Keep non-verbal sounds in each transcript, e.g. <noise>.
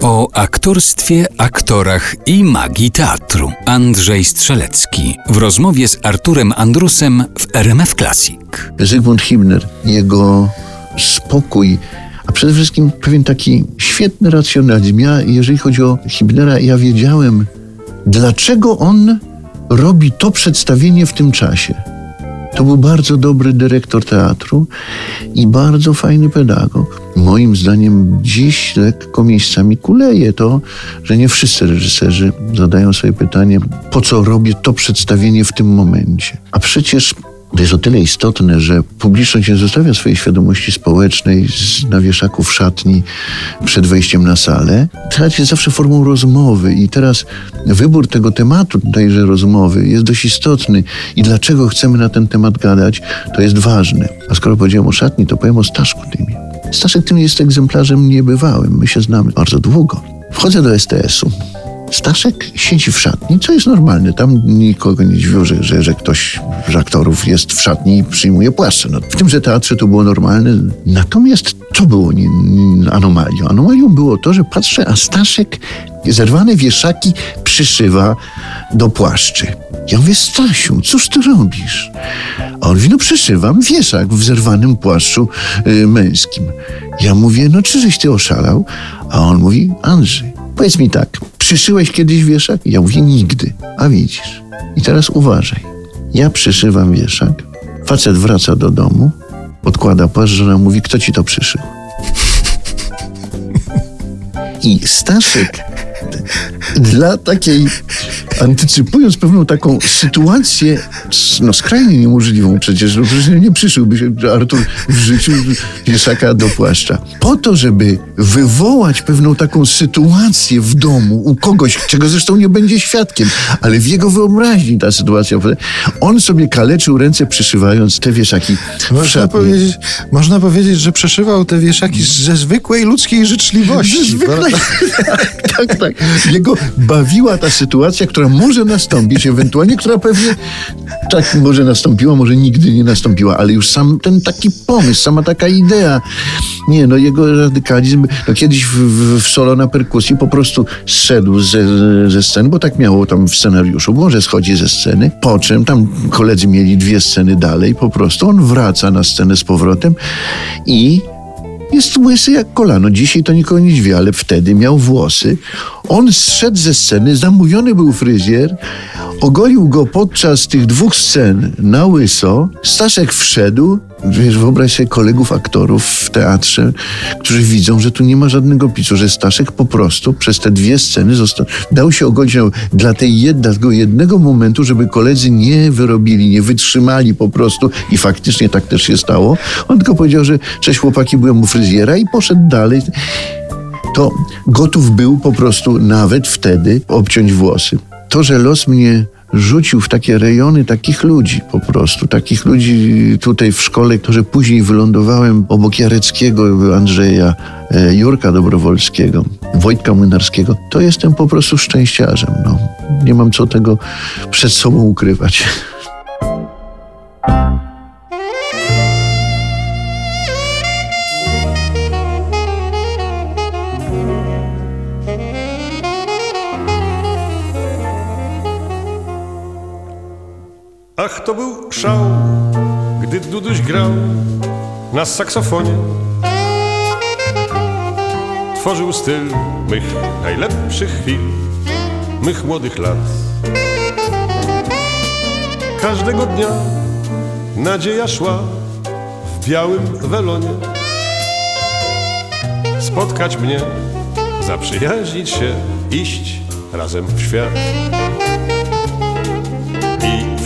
O aktorstwie, aktorach i magii teatru. Andrzej Strzelecki w rozmowie z Arturem Andrusem w RMF Classic. Zygmunt Hibner, jego spokój, a przede wszystkim pewien taki świetny racjonalizm. Ja, jeżeli chodzi o Hibnera, ja wiedziałem, dlaczego on robi to przedstawienie w tym czasie. To był bardzo dobry dyrektor teatru i bardzo fajny pedagog. Moim zdaniem dziś lekko miejscami kuleje to, że nie wszyscy reżyserzy zadają sobie pytanie, po co robię to przedstawienie w tym momencie. A przecież to jest o tyle istotne, że publiczność nie zostawia swojej świadomości społecznej na wieszaku szatni przed wejściem na salę. Teatr jest zawsze formą rozmowy i teraz wybór tego tematu tejże rozmowy jest dość istotny i dlaczego chcemy na ten temat gadać, to jest ważne. A skoro powiedziałem o szatni, to powiem o Staszku Tymie. Staszek Tym jest egzemplarzem niebywałym. My się znamy bardzo długo. Wchodzę do STS-u. Staszek siedzi w szatni, co jest normalne. Tam nikogo nie dziwiło, że, że, że ktoś z aktorów jest w szatni i przyjmuje płaszcze. No, w tymże teatrze to było normalne. Natomiast co było nie, nie, anomalią? Anomalią było to, że patrzę, a Staszek zerwane wieszaki przyszywa do płaszczy. Ja mówię, Stasiu, cóż ty robisz? A on mówi, no przyszywam wieszak w zerwanym płaszczu y, męskim. Ja mówię, no czyżeś ty oszalał? A on mówi, Andrzej, powiedz mi tak, przyszyłeś kiedyś wieszak? Ja mówię, nigdy. A widzisz. I teraz uważaj. Ja przyszywam wieszak, facet wraca do domu, odkłada płaszcz, żona mówi, kto ci to przyszył? I Staszek dla takiej, antycypując pewną taką sytuację, no skrajnie niemożliwą przecież, no przecież nie przyszyłby się Artur w życiu wieszaka do płaszcza. Po to, żeby wywołać pewną taką sytuację w domu u kogoś, czego zresztą nie będzie świadkiem, ale w jego wyobraźni ta sytuacja, on sobie kaleczył ręce przyszywając te wieszaki Można powiedzieć, można powiedzieć, że przeszywał te wieszaki ze zwykłej ludzkiej życzliwości. Zwykle, prawda? <laughs> tak, tak. Jego bawiła ta sytuacja, która może nastąpić, ewentualnie, która pewnie tak może nastąpiła, może nigdy nie nastąpiła, ale już sam ten taki pomysł, sama taka idea. Nie, no jego radykalizm, no kiedyś w, w, w solo na perkusji po prostu zszedł ze, ze sceny, bo tak miało tam w scenariuszu, było, że schodzi ze sceny, po czym tam koledzy mieli dwie sceny dalej, po prostu on wraca na scenę z powrotem i jest łysy jak kolano. Dzisiaj to nikogo nie dziwi, ale wtedy miał włosy. On zszedł ze sceny, zamówiony był fryzjer, ogolił go podczas tych dwóch scen na łyso. Staszek wszedł, wiesz, wyobraź sobie kolegów aktorów w teatrze, którzy widzą, że tu nie ma żadnego pisu, że Staszek po prostu przez te dwie sceny został, dał się ogolić no, dla tej tego jednego momentu, żeby koledzy nie wyrobili, nie wytrzymali po prostu i faktycznie tak też się stało. On tylko powiedział, że cześć chłopaki, byłem u fryzjera i poszedł dalej to gotów był po prostu nawet wtedy obciąć włosy. To, że los mnie rzucił w takie rejony takich ludzi po prostu, takich ludzi tutaj w szkole, że później wylądowałem obok Jareckiego, Andrzeja, e, Jurka Dobrowolskiego, Wojtka Młynarskiego, to jestem po prostu szczęściarzem. No. Nie mam co tego przed sobą ukrywać. Ach, to był szał, gdy Duduś grał na saksofonie. Tworzył styl mych najlepszych chwil, mych młodych lat. Każdego dnia nadzieja szła w białym welonie. Spotkać mnie, zaprzyjaźnić się, iść razem w świat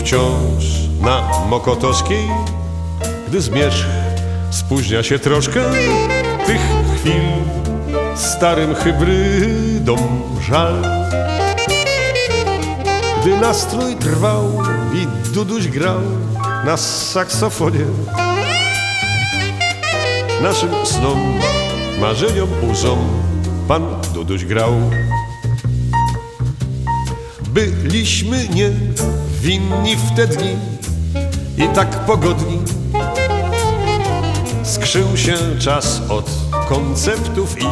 wciąż na Mokotowskiej, gdy zmierzch spóźnia się troszkę, tych chwil starym hybrydom żal. Gdy nastrój trwał i Duduś grał na saksofonie, naszym snom, marzeniom, łzom pan Duduś grał. Byliśmy nie winni w te dni i tak pogodni. Skrzył się czas od konceptów i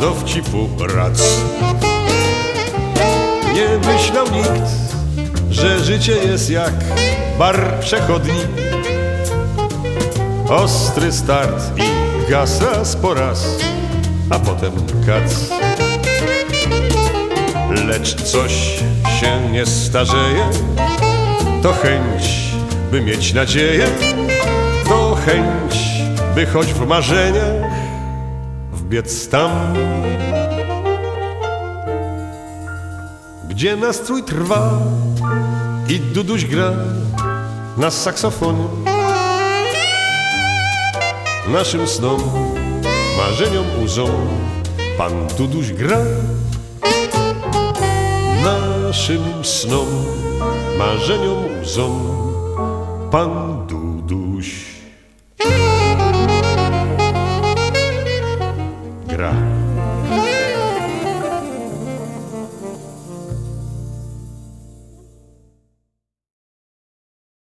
dowcipu rac. Nie myślał nikt, że życie jest jak bar przechodni. Ostry start i gasa po raz, a potem kac. Lecz coś się nie starzeje, to chęć, by mieć nadzieję, to chęć, by choć w marzeniach wbiec tam, gdzie nastrój trwa i Duduś gra na saksofonie. Naszym snom, marzeniom łzą. Pan Duduś gra Naszym snom, marzeniom łzą Pan Duduś